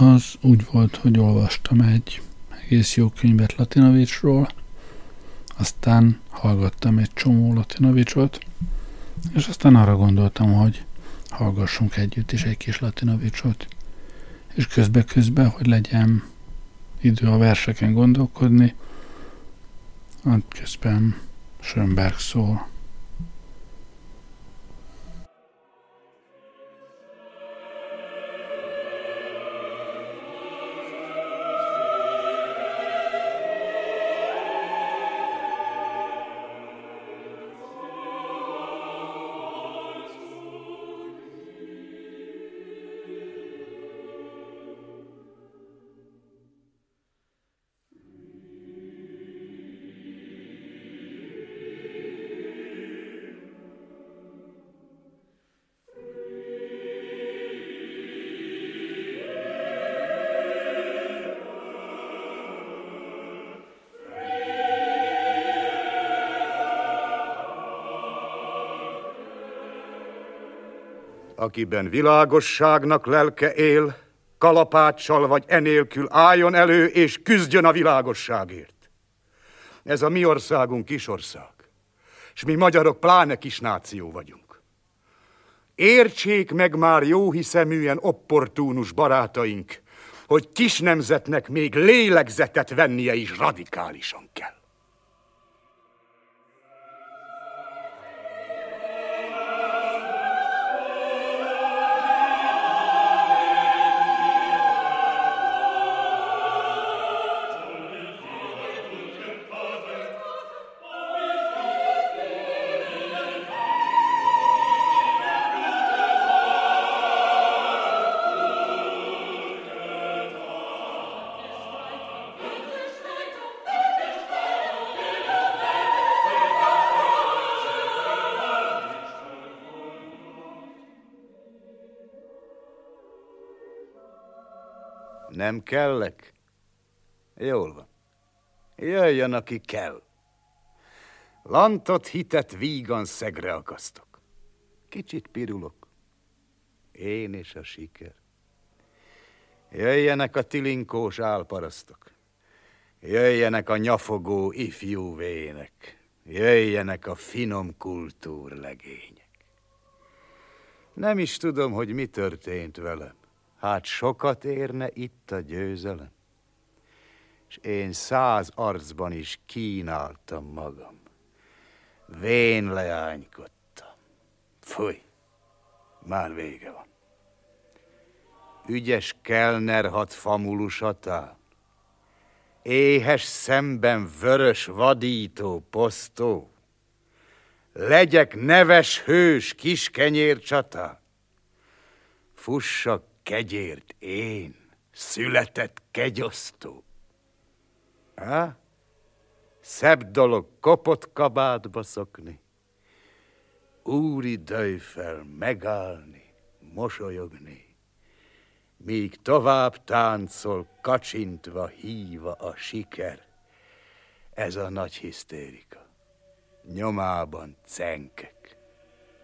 az úgy volt, hogy olvastam egy egész jó könyvet Latinovicsról, aztán hallgattam egy csomó Latinovicsot, és aztán arra gondoltam, hogy hallgassunk együtt is egy kis Latinovicsot, és közbe-közbe, hogy legyen idő a verseken gondolkodni, közben Schönberg szól. Akiben világosságnak lelke él, kalapáccsal vagy enélkül álljon elő és küzdjön a világosságért. Ez a mi országunk kis ország, és mi magyarok pláne kis náció vagyunk. Értsék meg már jó hiszeműen opportúnus barátaink, hogy kis nemzetnek még lélegzetet vennie is radikálisan kell. Nem kellek? Jól van. Jöjjön, aki kell. Lantot hitet vígan szegre akasztok. Kicsit pirulok. Én és a siker. Jöjjenek a tilinkós álparasztok. Jöjjenek a nyafogó ifjú vének. Jöjjenek a finom kultúr legények. Nem is tudom, hogy mi történt velem. Hát sokat érne itt a győzelem. És én száz arcban is kínáltam magam. Vén leánykodtam. Fúj, már vége van. Ügyes kelner hat famulusatán, éhes szemben vörös vadító posztó, legyek neves hős kis kenyér csatán, fussak kegyért én, született kegyosztó. Há? Szebb dolog kopott kabátba szokni, úri döjfel megállni, mosolyogni, míg tovább táncol, kacsintva, híva a siker. Ez a nagy hisztérika. Nyomában cenkek.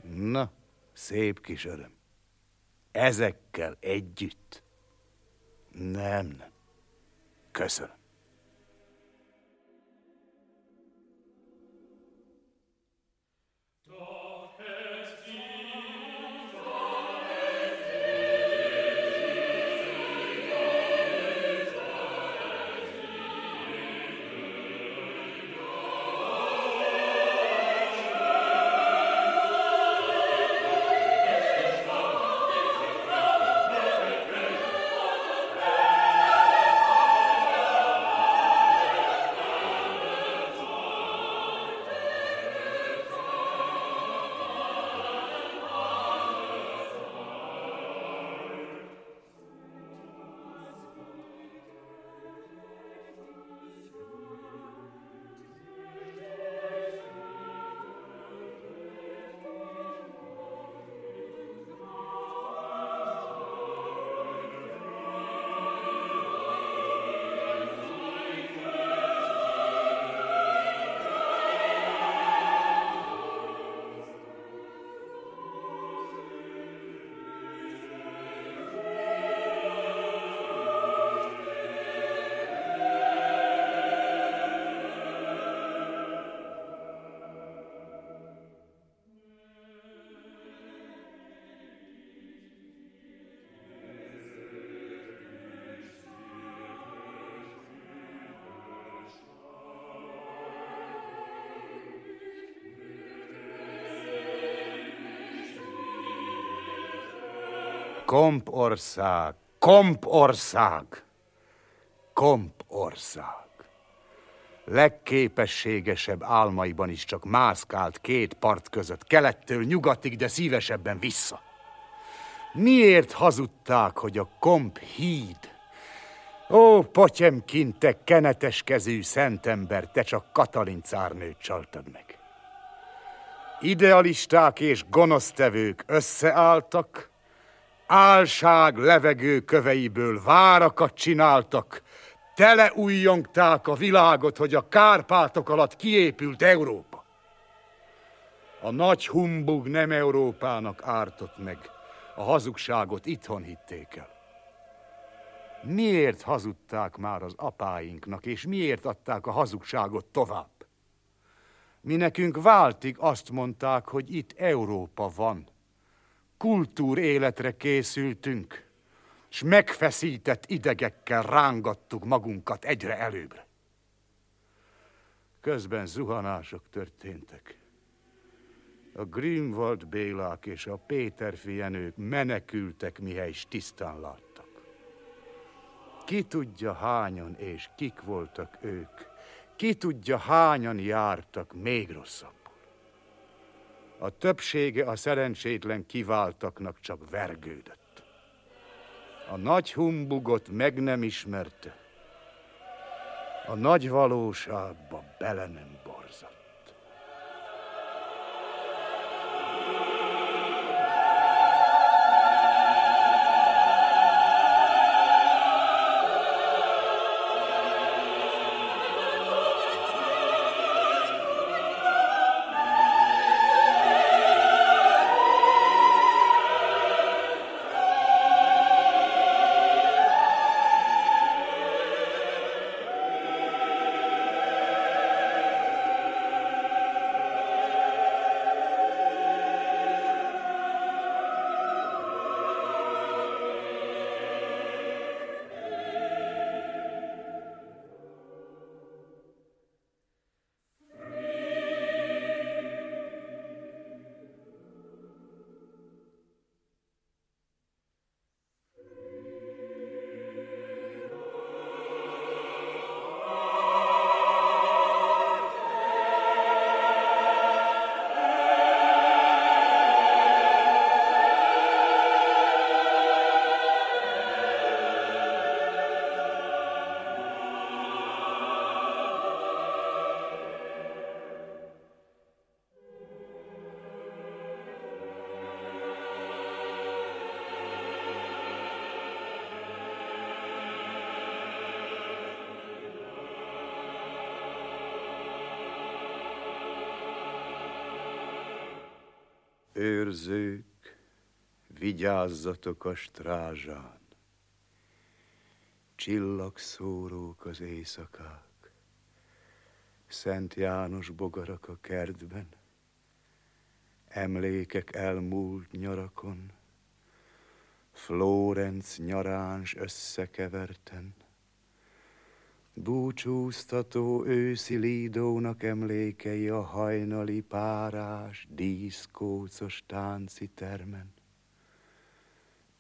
Na, szép kis öröm ezekkel együtt? Nem, nem. Köszönöm. Kompország, kompország, kompország. Legképességesebb álmaiban is csak mászkált két part között, kelettől nyugatig, de szívesebben vissza. Miért hazudták, hogy a komp híd? Ó, potyemkin, te kenetes kezű szentember, te csak Katalin cárnőt csaltad meg. Idealisták és gonosztevők összeálltak, álság levegő köveiből várakat csináltak, teleújjongták a világot, hogy a Kárpátok alatt kiépült Európa. A nagy humbug nem Európának ártott meg, a hazugságot itthon hitték el. Miért hazudták már az apáinknak, és miért adták a hazugságot tovább? Mi nekünk váltig azt mondták, hogy itt Európa van. Kultúr életre készültünk, s megfeszített idegekkel rángattuk magunkat egyre előbbre. Közben zuhanások történtek. A Grimwald Bélák és a Péter fienők menekültek, mihely tisztán láttak. Ki tudja hányan és kik voltak ők, ki tudja hányan jártak még rosszabbul. A többsége a szerencsétlen kiváltaknak csak vergődött. A nagy humbugot meg nem ismerte, a nagy valóságba bele nem Őrzők, vigyázzatok a strázsán, csillagszórók az éjszakák, Szent János bogarak a kertben, emlékek elmúlt nyarakon, Flórenc nyaráns összekeverten, Búcsúztató őszi lídónak emlékei a hajnali párás, díszkócos tánci termen.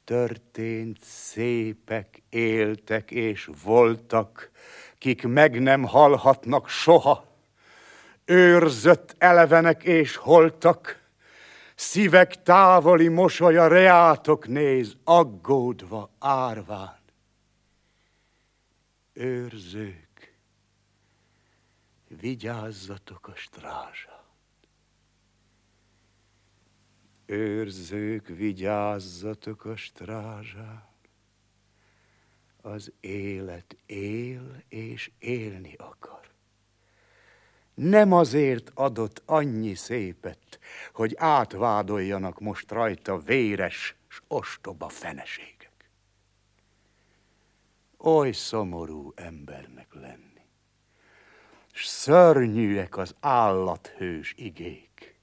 Történt szépek, éltek és voltak, kik meg nem halhatnak soha. Őrzött elevenek és holtak, szívek távoli mosolya reátok néz, aggódva árván őrzők, vigyázzatok a strázsán. Őrzők, vigyázzatok a strázsán. Az élet él és élni akar. Nem azért adott annyi szépet, hogy átvádoljanak most rajta véres s ostoba feneség oly szomorú embernek lenni. S szörnyűek az állathős igék,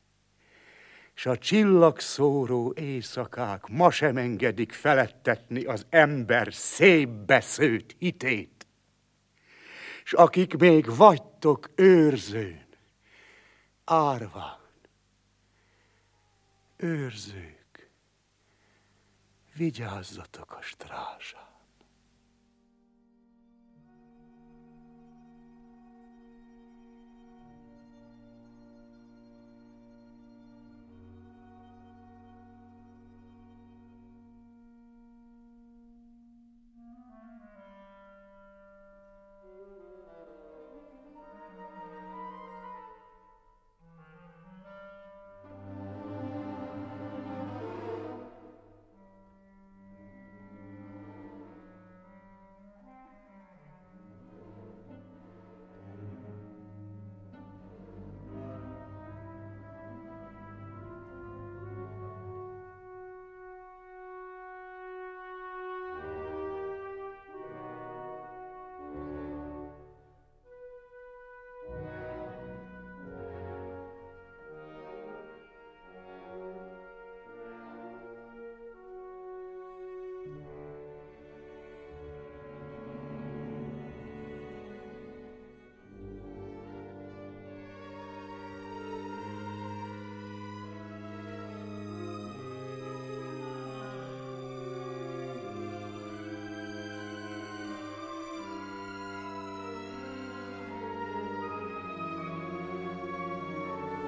s a csillagszóró éjszakák ma sem engedik felettetni az ember szép beszőt hitét. S akik még vagytok őrzőn, árván, őrzők, vigyázzatok a strázsát.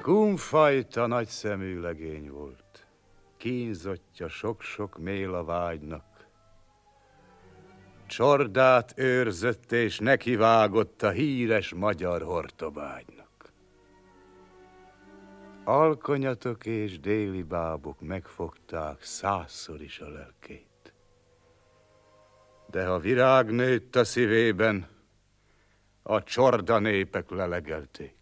Gumfajta nagyszemű legény volt, kínzottja sok-sok mél a vágynak. Csordát őrzött és nekivágott a híres magyar hortobágynak. Alkonyatok és déli bábok megfogták százszor is a lelkét. De ha virág nőtt a szívében, a csorda népek lelegelték.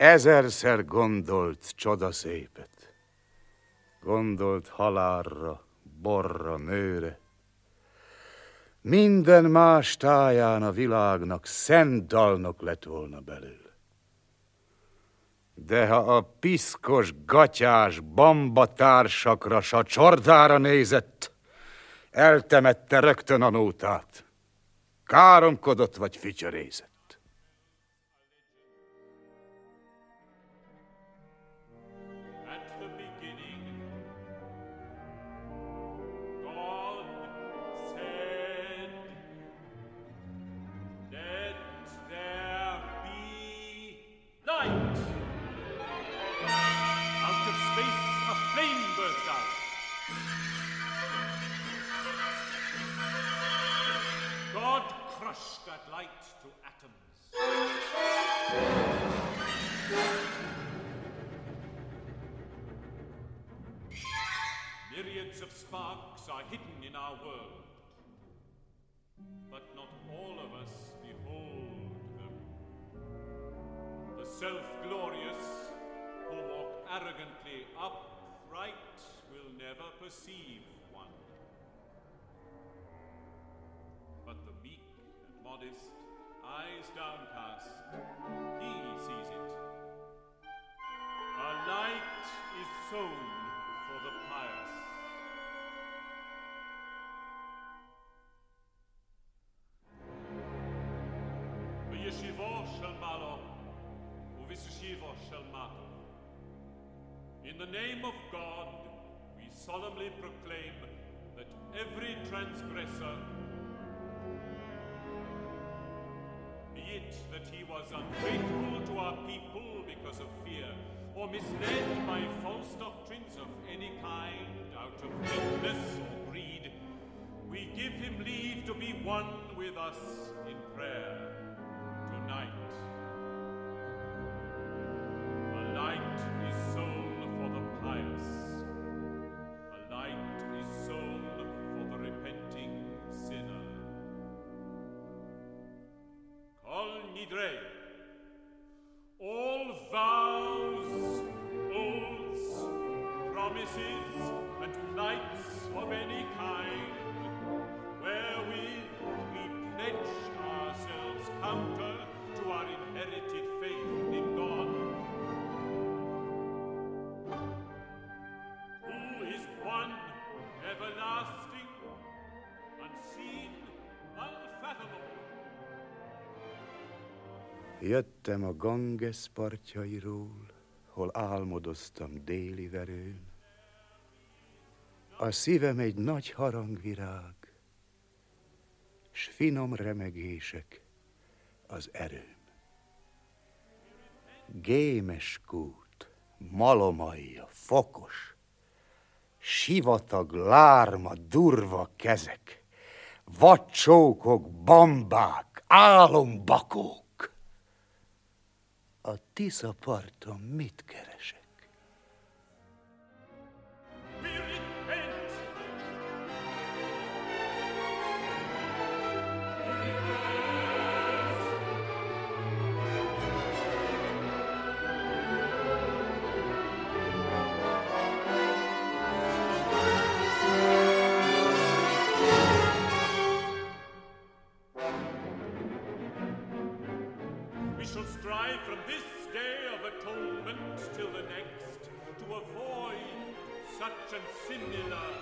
Ezerszer gondolt csodaszépet. Gondolt halálra, borra, nőre. Minden más táján a világnak szent dalnok lett volna belőle. De ha a piszkos, gatyás bamba társakra, s a csordára nézett, eltemette rögtön a nótát. Káromkodott vagy fütyörézett. That light to atoms. Myriads of sparks are hidden in our world, but not all of us behold them. The self-glorious who walk arrogantly upright will never perceive modest, eyes downcast, he sees it. A light is sown for the pious. וישיבו של מעלו ובשישיבו של מטו. In the name of God, we solemnly proclaim that every transgressor it that he was unfaithful to our people because of fear, or misled by false doctrines of any kind out of weakness or greed, we give him leave to be one with us in prayer tonight. Nidrei. Jöttem a Ganges partjairól, hol álmodoztam déli verőn. A szívem egy nagy harangvirág, s finom remegések az erőm. Gémes kút, malomaia, fokos, sivatag, lárma, durva kezek, vadcsókok, bambák, álombakók. A Tisza parton mit similar.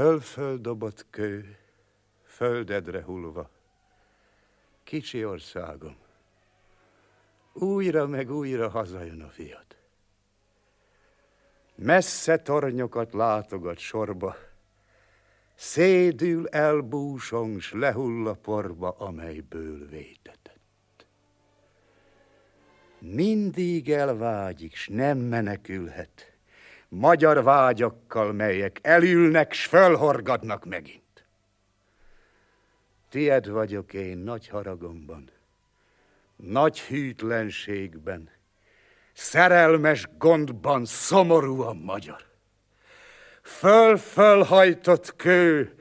Föl-föl dobott kő, földedre hullva. Kicsi országom, újra meg újra hazajön a fiat. Messze tornyokat látogat sorba, szédül elbúsong, s lehull a porba, amelyből vétetett. Mindig elvágyik, s nem menekülhet, magyar vágyakkal, melyek elülnek, s fölhorgadnak megint. Tied vagyok én nagy haragomban, nagy hűtlenségben, szerelmes gondban szomorúan magyar. Föl-fölhajtott kő,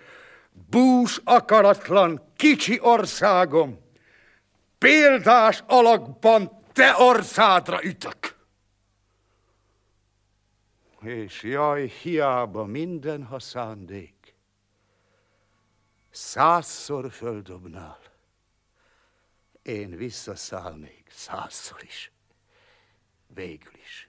bús akaratlan, kicsi országom, példás alakban te orszádra ütök. És jaj, hiába minden, ha szándék. Százszor földobnál, én visszaszállnék százszor is, végül is.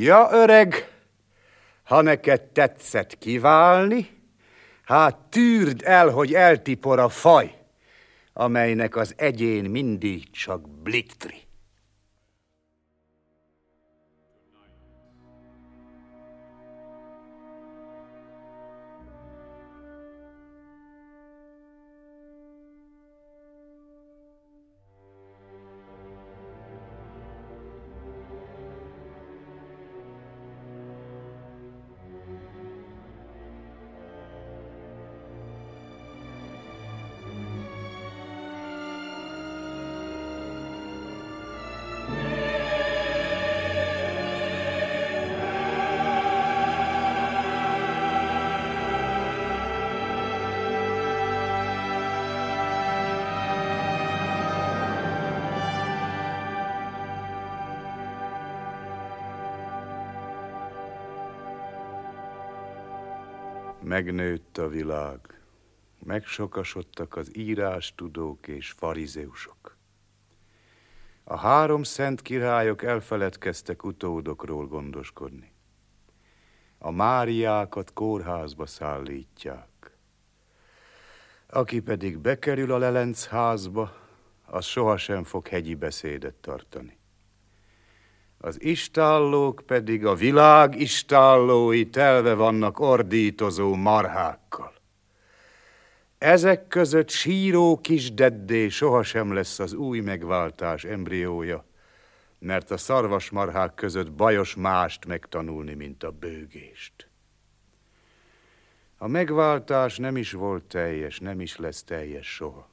Ja, öreg, ha neked tetszett kiválni, hát tűrd el, hogy eltipor a faj, amelynek az egyén mindig csak bliktri. Megnőtt a világ, megsokasodtak az írástudók és farizeusok. A három szent királyok elfeledkeztek utódokról gondoskodni. A Máriákat kórházba szállítják. Aki pedig bekerül a Lelenc házba, az sohasem fog hegyi beszédet tartani. Az istállók pedig a világ istállói telve vannak ordítozó marhákkal. Ezek között síró kis deddé sohasem lesz az új megváltás embriója, mert a szarvasmarhák között bajos mást megtanulni, mint a bőgést. A megváltás nem is volt teljes, nem is lesz teljes soha.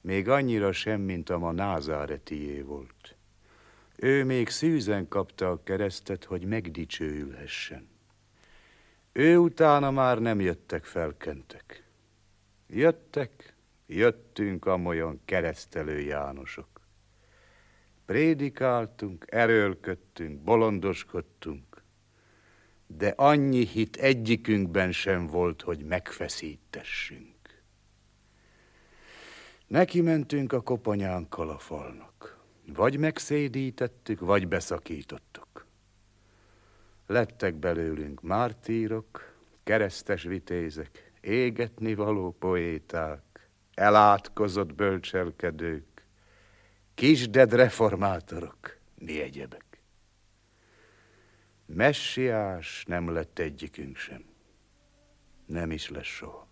Még annyira sem, mint a ma názáretié volt. Ő még szűzen kapta a keresztet, hogy megdicsőülhessen. Ő utána már nem jöttek felkentek. Jöttek, jöttünk amolyan keresztelő Jánosok. Prédikáltunk, erőlködtünk, bolondoskodtunk, de annyi hit egyikünkben sem volt, hogy megfeszítessünk. Neki mentünk a koponyánkkal a falnak. Vagy megszédítettük, vagy beszakítottuk. Lettek belőlünk mártírok, keresztes vitézek, égetni való poéták, elátkozott bölcselkedők, kisded reformátorok, mi egyebek. Messiás nem lett egyikünk sem. Nem is lesz soha.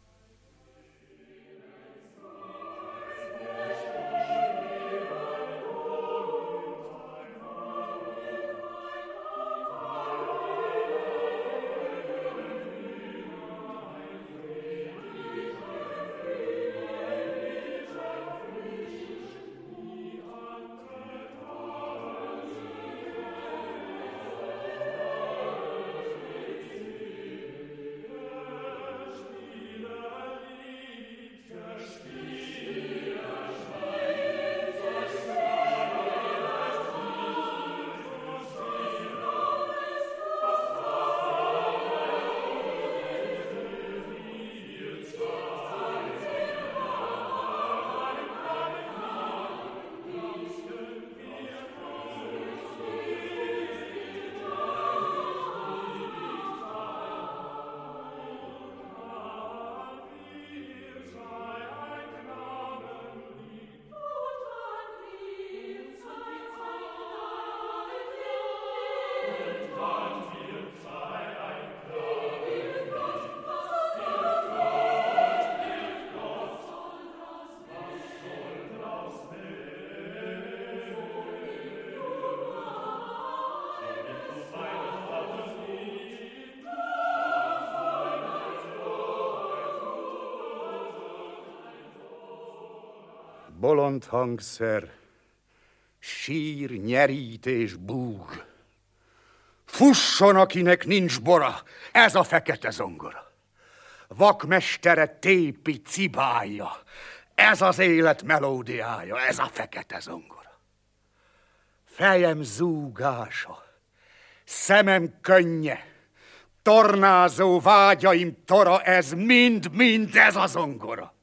Bolond hangszer, sír, nyerít és búg. Fusson, akinek nincs bora, ez a fekete zongora. Vakmestere tépi cibája, ez az élet melódiája, ez a fekete zongora. Fejem zúgása, szemem könnye, tornázó vágyaim tora, ez mind-mind ez a zongora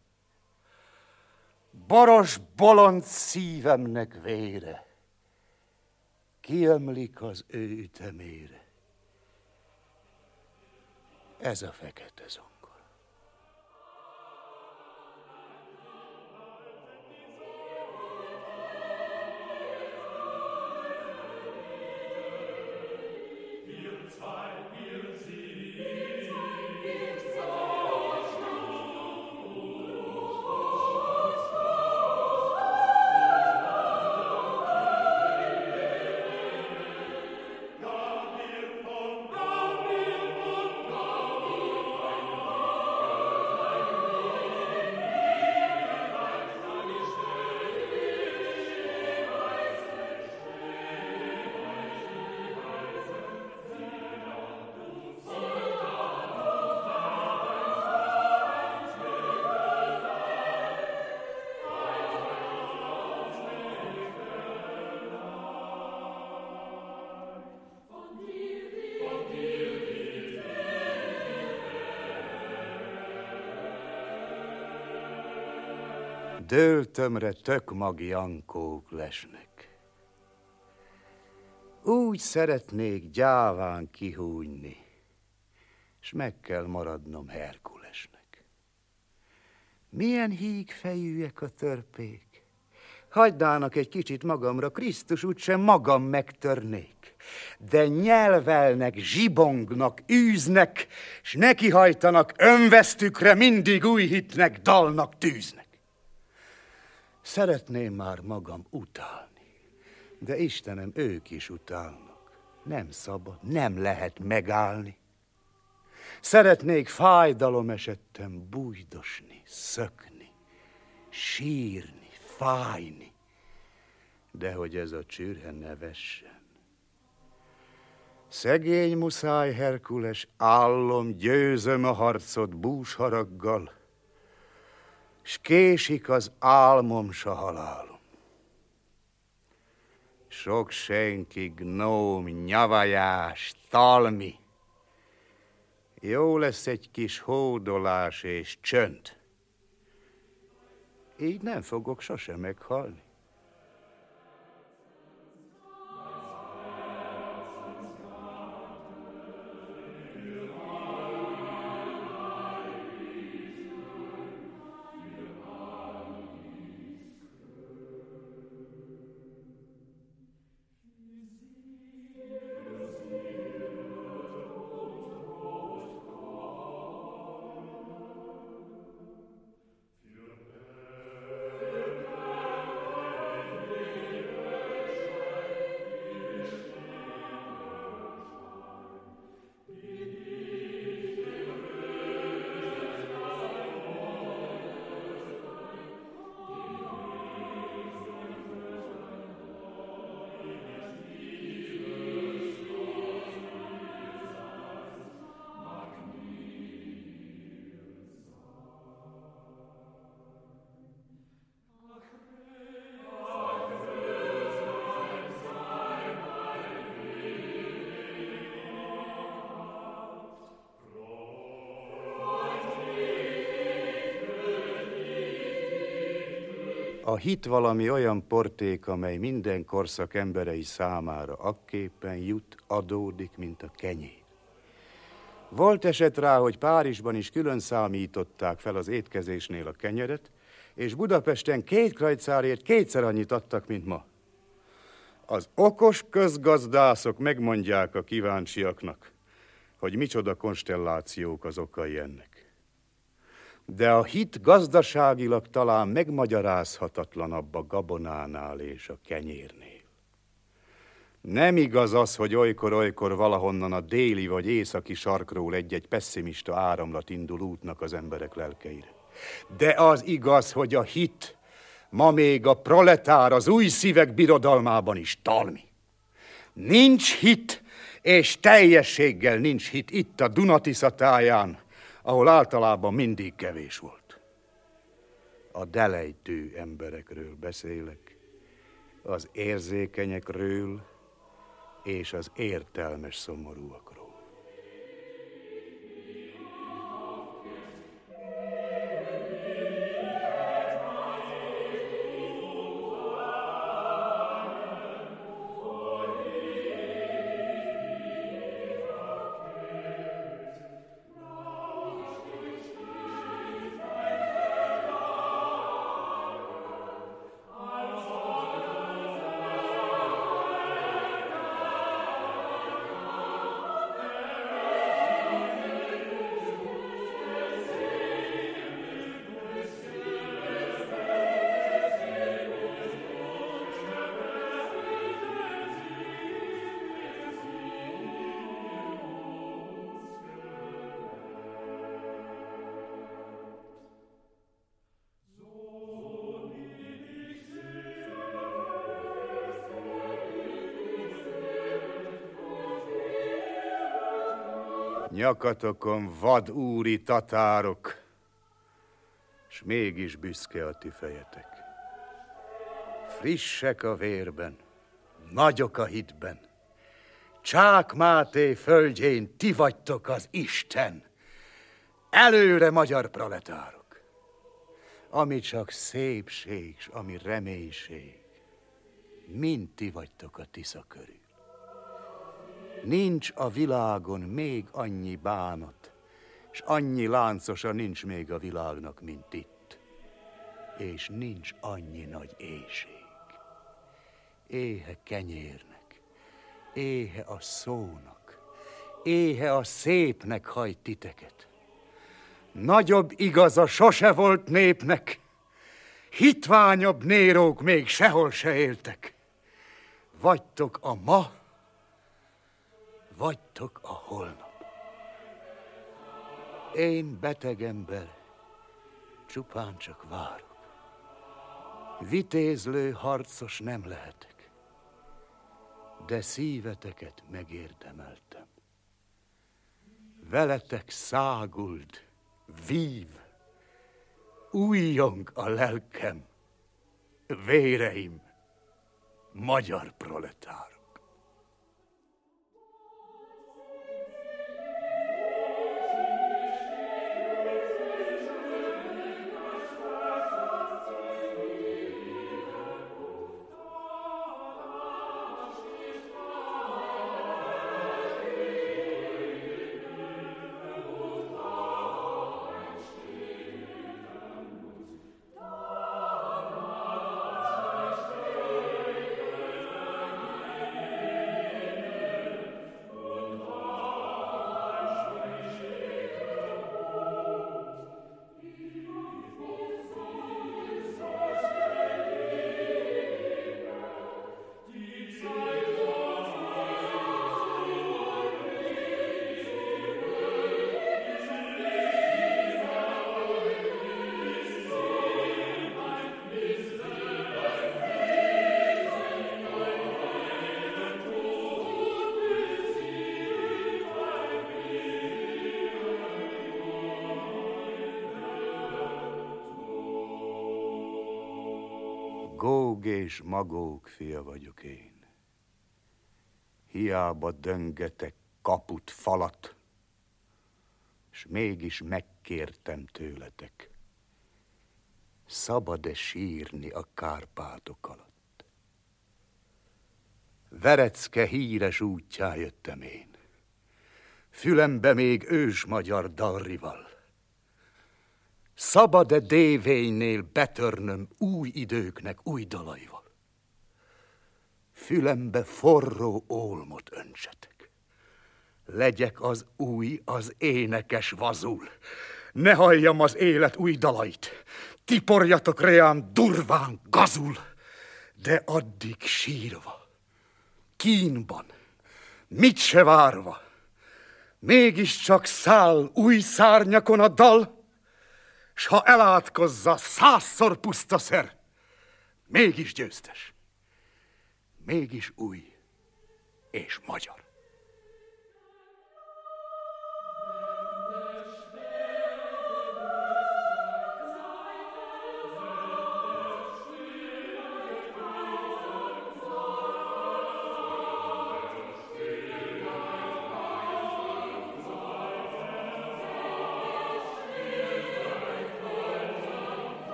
boros bolond szívemnek vére. kiömlik az ő ütemére. Ez a fekete zong. Dőltömre tök magjankók lesnek. Úgy szeretnék gyáván kihújni, s meg kell maradnom Herkulesnek. Milyen híg fejűek a törpék, hagydának egy kicsit magamra, Krisztus úgysem magam megtörnék. De nyelvelnek, zsibongnak, űznek, s nekihajtanak önvesztükre mindig új hitnek, dalnak, tűznek. Szeretném már magam utálni, de Istenem, ők is utálnak. Nem szabad, nem lehet megállni. Szeretnék fájdalom esettem bújdosni, szökni, sírni, fájni, de hogy ez a csürhe ne vessen. Szegény muszáj Herkules, állom, győzöm a harcot búsharaggal, s késik az álmom s a halálom. Sok senki, gnóm, nyavajás, talmi. Jó lesz egy kis hódolás és csönd. Így nem fogok sosem meghalni. A hit valami olyan porték, amely minden korszak emberei számára akképpen jut, adódik, mint a kenyér. Volt eset rá, hogy Párizsban is külön számították fel az étkezésnél a kenyeret, és Budapesten két krajcárért kétszer annyit adtak, mint ma. Az okos közgazdászok megmondják a kíváncsiaknak, hogy micsoda konstellációk az okai ennek de a hit gazdaságilag talán megmagyarázhatatlanabb a gabonánál és a kenyérnél. Nem igaz az, hogy olykor-olykor valahonnan a déli vagy északi sarkról egy-egy pessimista áramlat indul útnak az emberek lelkeire. De az igaz, hogy a hit ma még a proletár az új szívek birodalmában is talmi. Nincs hit, és teljességgel nincs hit itt a Dunatisza táján, ahol általában mindig kevés volt. A delejtő emberekről beszélek, az érzékenyekről és az értelmes szomorúakról. Nyakatokon vad úri tatárok, s mégis büszke a ti fejetek. Frissek a vérben, nagyok a hitben. Csák Máté földjén ti vagytok az Isten. Előre magyar proletárok. Ami csak szépség, s ami remélység. Mind ti vagytok a Tisza körül. Nincs a világon még annyi bánat, és annyi láncosa nincs még a világnak, mint itt. És nincs annyi nagy éjség. Éhe kenyérnek, éhe a szónak, éhe a szépnek hajt titeket. Nagyobb igaza sose volt népnek, hitványabb nérók még sehol se éltek. Vagytok a ma, vagytok a holnap. Én beteg ember, csupán csak várok. Vitézlő harcos nem lehetek, de szíveteket megérdemeltem. Veletek száguld, vív, újjong a lelkem, véreim, magyar proletár. És magók fia vagyok én. Hiába döngetek kaput, falat, és mégis megkértem tőletek. Szabad-e sírni a Kárpátok alatt? Verecke híres útjá jöttem én. Fülembe még ős magyar dalrival. Szabad-e dévénynél betörnöm új időknek új dalaival? Fülembe forró olmot öntsetek. Legyek az új, az énekes vazul. Ne halljam az élet új dalait. Tiporjatok reám durván, gazul. De addig sírva, kínban, mit se várva, mégiscsak száll új szárnyakon a dal, s ha elátkozza százszor puszta szer, mégis győztes, mégis új és magyar.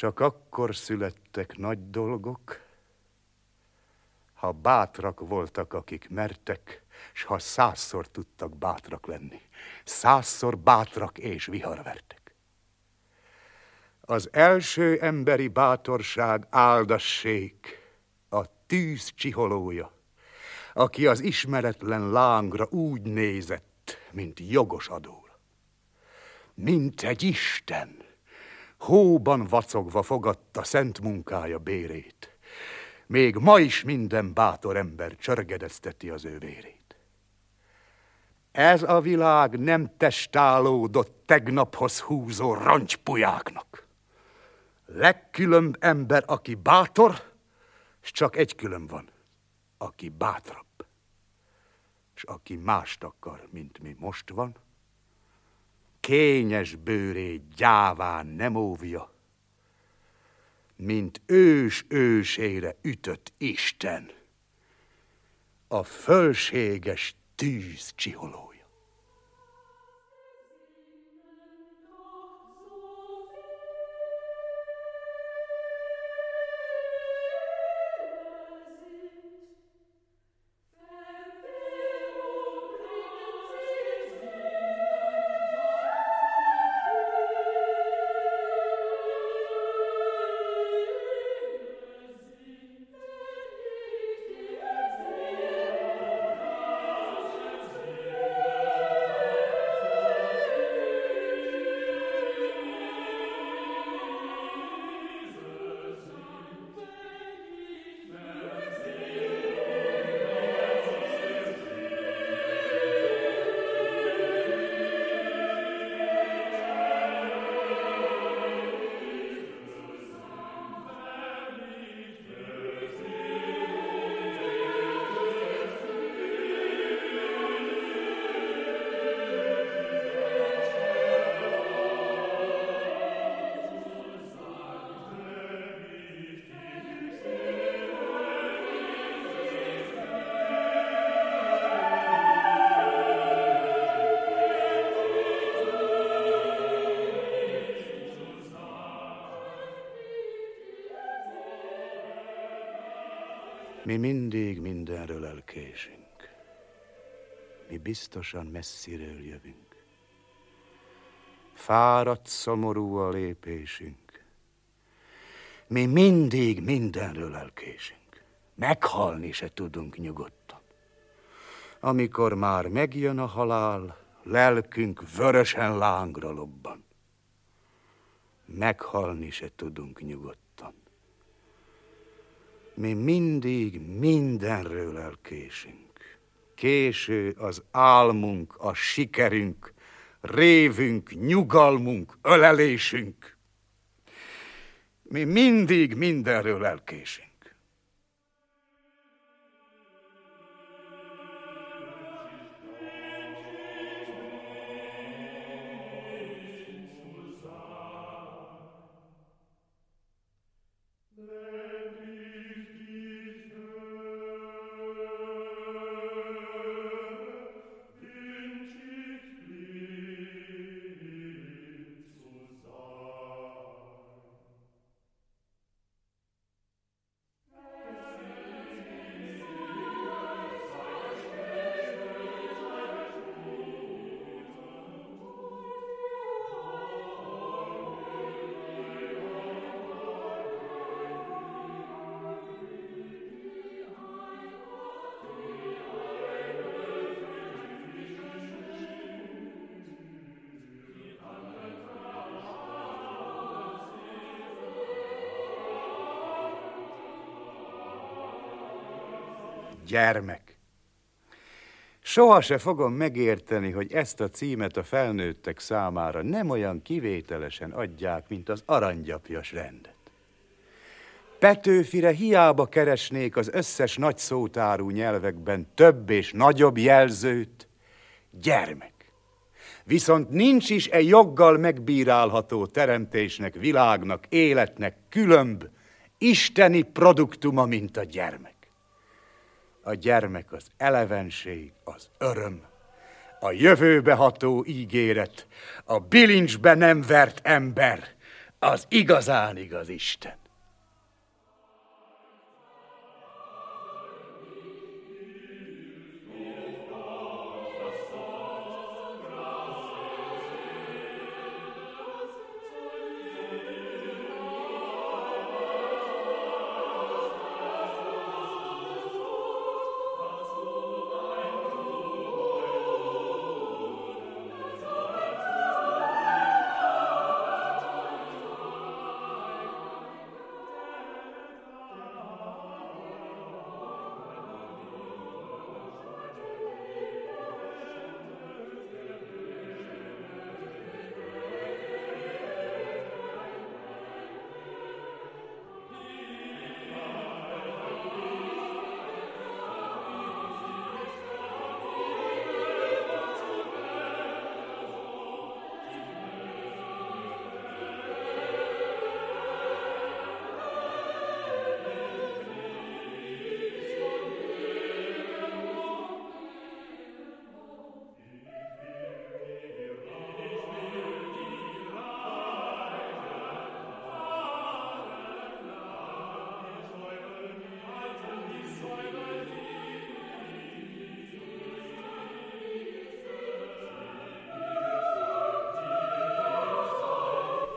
Csak akkor születtek nagy dolgok, ha bátrak voltak, akik mertek, s ha százszor tudtak bátrak lenni. Százszor bátrak és viharvertek. Az első emberi bátorság áldassék, a tűz csiholója, aki az ismeretlen lángra úgy nézett, mint jogos adóra. Mint egy Isten, hóban vacogva fogadta szent munkája bérét. Még ma is minden bátor ember csörgedezteti az ő vérét. Ez a világ nem testálódott tegnaphoz húzó rancspujáknak. Legkülönb ember, aki bátor, és csak egy külön van, aki bátrabb. És aki mást akar, mint mi most van, kényes bőrét gyáván nem óvja, mint ős ősére ütött Isten, a fölséges tűz csiholó. Mi mindig mindenről elkésünk. Mi biztosan messziről jövünk. Fáradt, szomorú a lépésünk. Mi mindig mindenről elkésünk. Meghalni se tudunk nyugodtan. Amikor már megjön a halál, lelkünk vörösen lángra lobban. Meghalni se tudunk nyugodtan. Mi mindig mindenről elkésünk. Késő az álmunk, a sikerünk, révünk, nyugalmunk, ölelésünk. Mi mindig mindenről elkésünk. Gyermek. Soha se fogom megérteni, hogy ezt a címet a felnőttek számára nem olyan kivételesen adják, mint az aranygyapjas rendet. Petőfire hiába keresnék az összes nagy szótárú nyelvekben több és nagyobb jelzőt, gyermek. Viszont nincs is egy joggal megbírálható teremtésnek, világnak, életnek különb, isteni produktuma, mint a gyermek. A gyermek az elevenség, az öröm, a jövőbe ható ígéret, a bilincsbe nem vert ember, az igazán igaz Isten.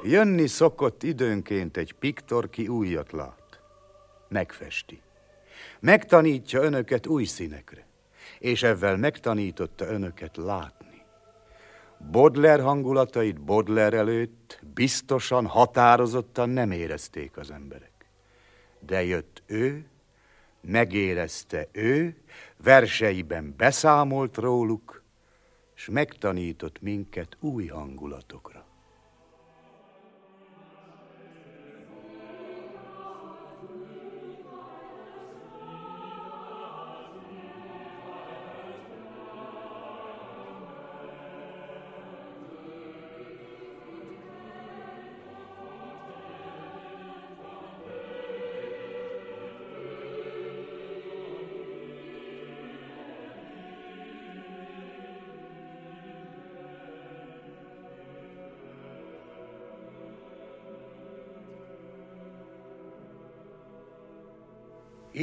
Jönni szokott időnként egy piktor, ki újat lát. Megfesti. Megtanítja önöket új színekre, és ezzel megtanította önöket látni. Bodler hangulatait Bodler előtt biztosan, határozottan nem érezték az emberek. De jött ő, megérezte ő, verseiben beszámolt róluk, s megtanított minket új hangulatokra.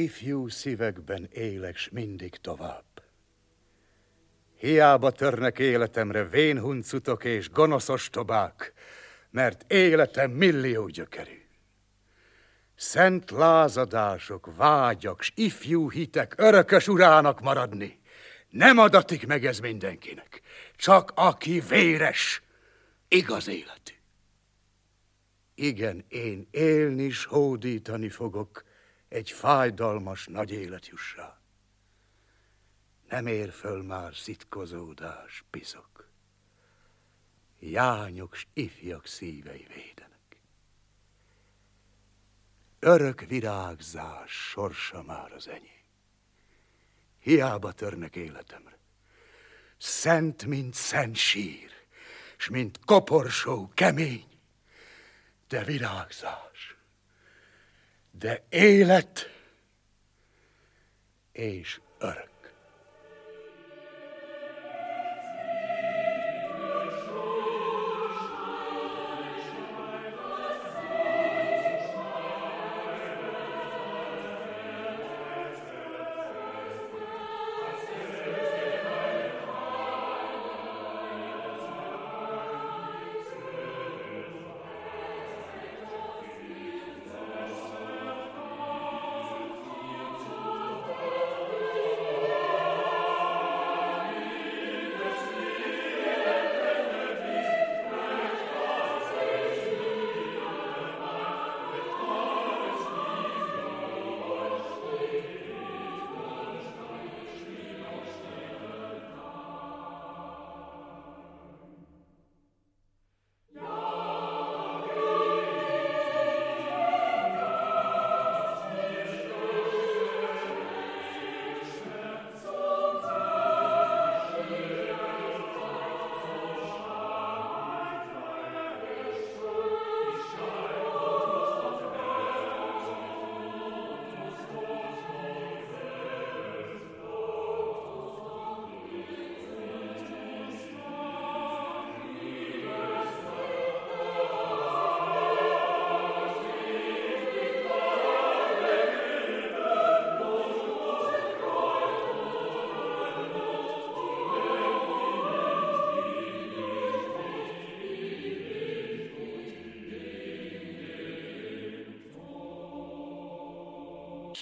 Ifjú szívekben élek, s mindig tovább. Hiába törnek életemre vénhuncutok és gonoszos tobák, mert életem millió gyökerű. Szent lázadások, vágyak, s ifjú hitek örökös urának maradni. Nem adatik meg ez mindenkinek, csak aki véres, igaz életű. Igen, én élni s hódítani fogok, egy fájdalmas nagy életjussá. Nem ér föl már szitkozódás, pizok. Jányok s ifjak szívei védenek. Örök virágzás sorsa már az enyém. Hiába törnek életemre. Szent, mint szent sír, s mint koporsó kemény, de virágzás de élet és örök.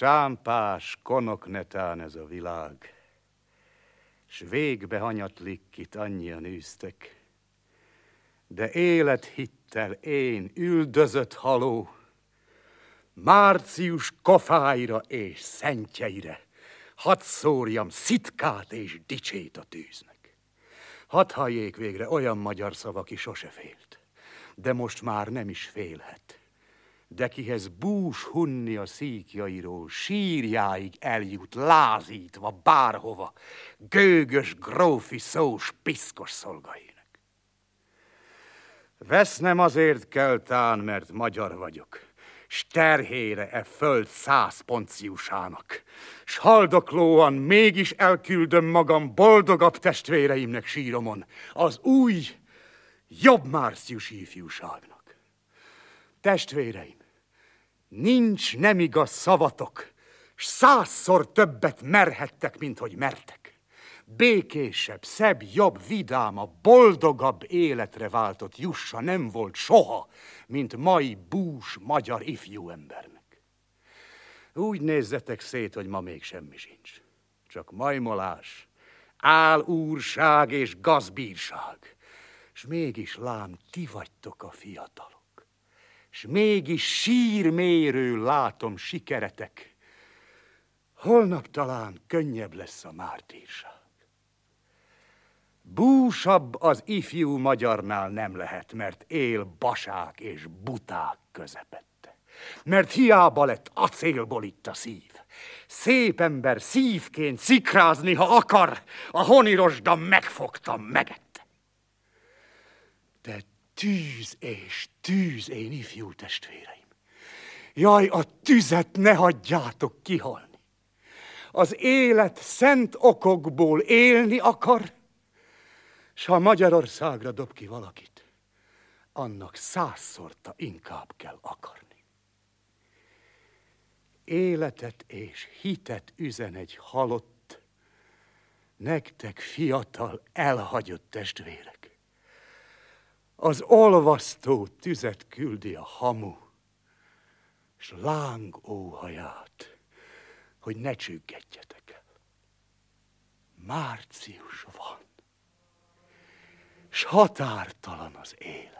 Sámpás, konoknetán ez a világ, s végbe hanyatlik, kit annyian űztek. De élethittel én, üldözött haló, március kofáira és szentjeire, hadd szórjam szitkát és dicsét a tűznek. Hadd halljék végre olyan magyar szava, aki sose félt, de most már nem is félhet de kihez bús hunni a szíkjairól, sírjáig eljut, lázítva bárhova, gőgös grófi szós piszkos szolgainak. Vesznem azért kell tán, mert magyar vagyok, s terhére e föld száz ponciusának, s haldoklóan mégis elküldöm magam boldogabb testvéreimnek síromon, az új, jobb márciusi ifjúságnak. Testvéreim, Nincs nem igaz szavatok, s százszor többet merhettek, mint hogy mertek. békésebb, szebb, jobb, vidáma, boldogabb életre váltott Jussa nem volt soha, mint mai bús magyar ifjú embernek. Úgy nézzetek szét, hogy ma még semmi sincs. Csak majmolás, álúrság és gazbírság. És mégis lám, ti vagytok a fiatalok. És mégis sírmérő látom sikeretek. Holnap talán könnyebb lesz a mártírság. Búsabb az ifjú magyarnál nem lehet, mert él basák és buták közepette. Mert hiába lett acélból itt a szív. Szép ember szívként szikrázni, ha akar, a honirosda megfogta, megette. Tűz és tűz, én ifjú testvéreim. Jaj, a tüzet ne hagyjátok kihalni. Az élet szent okokból élni akar, s ha Magyarországra dob ki valakit, annak százszorta inkább kell akarni. Életet és hitet üzen egy halott, nektek fiatal, elhagyott testvérek. Az olvasztó tüzet küldi a hamu, s láng óhaját, hogy ne csüggedjetek el. Március van s határtalan az élet.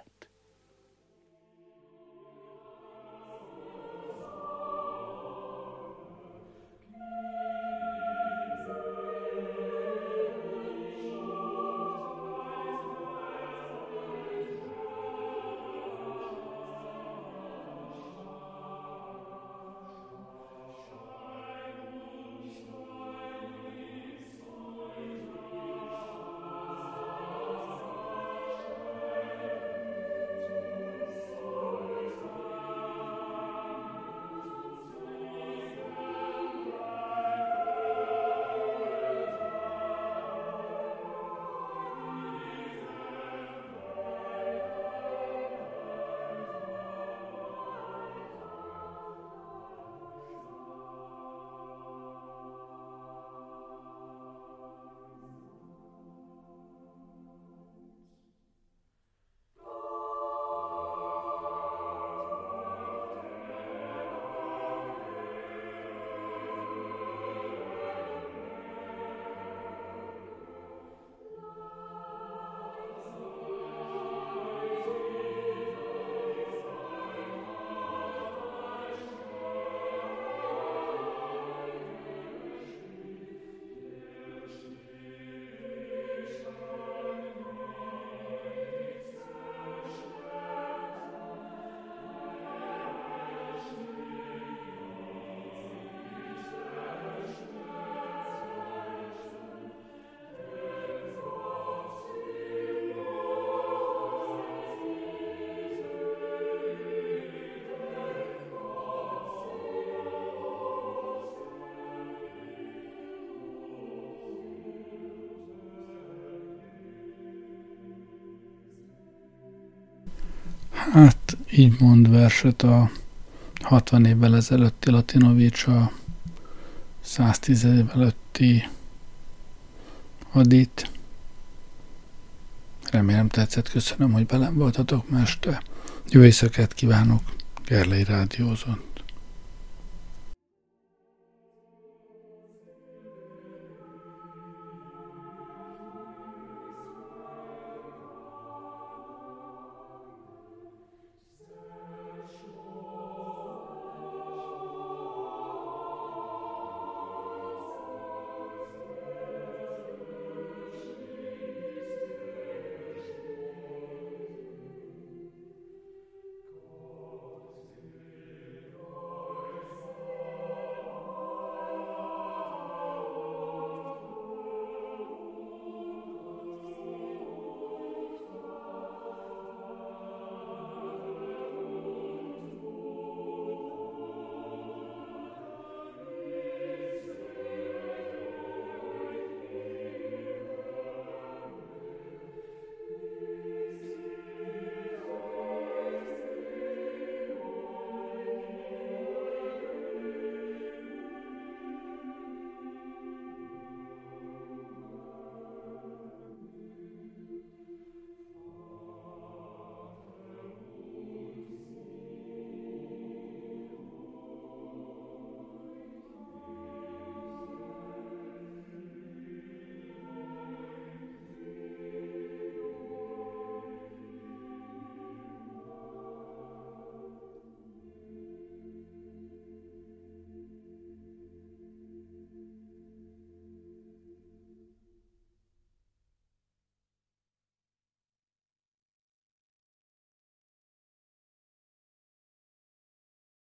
Így mond verset a 60 évvel ezelőtti Latinovics, a 110 évvel előtti Adit. Remélem tetszett, köszönöm, hogy velem voltatok, meste. Jó éjszakát kívánok, Gerlei Rádiózon.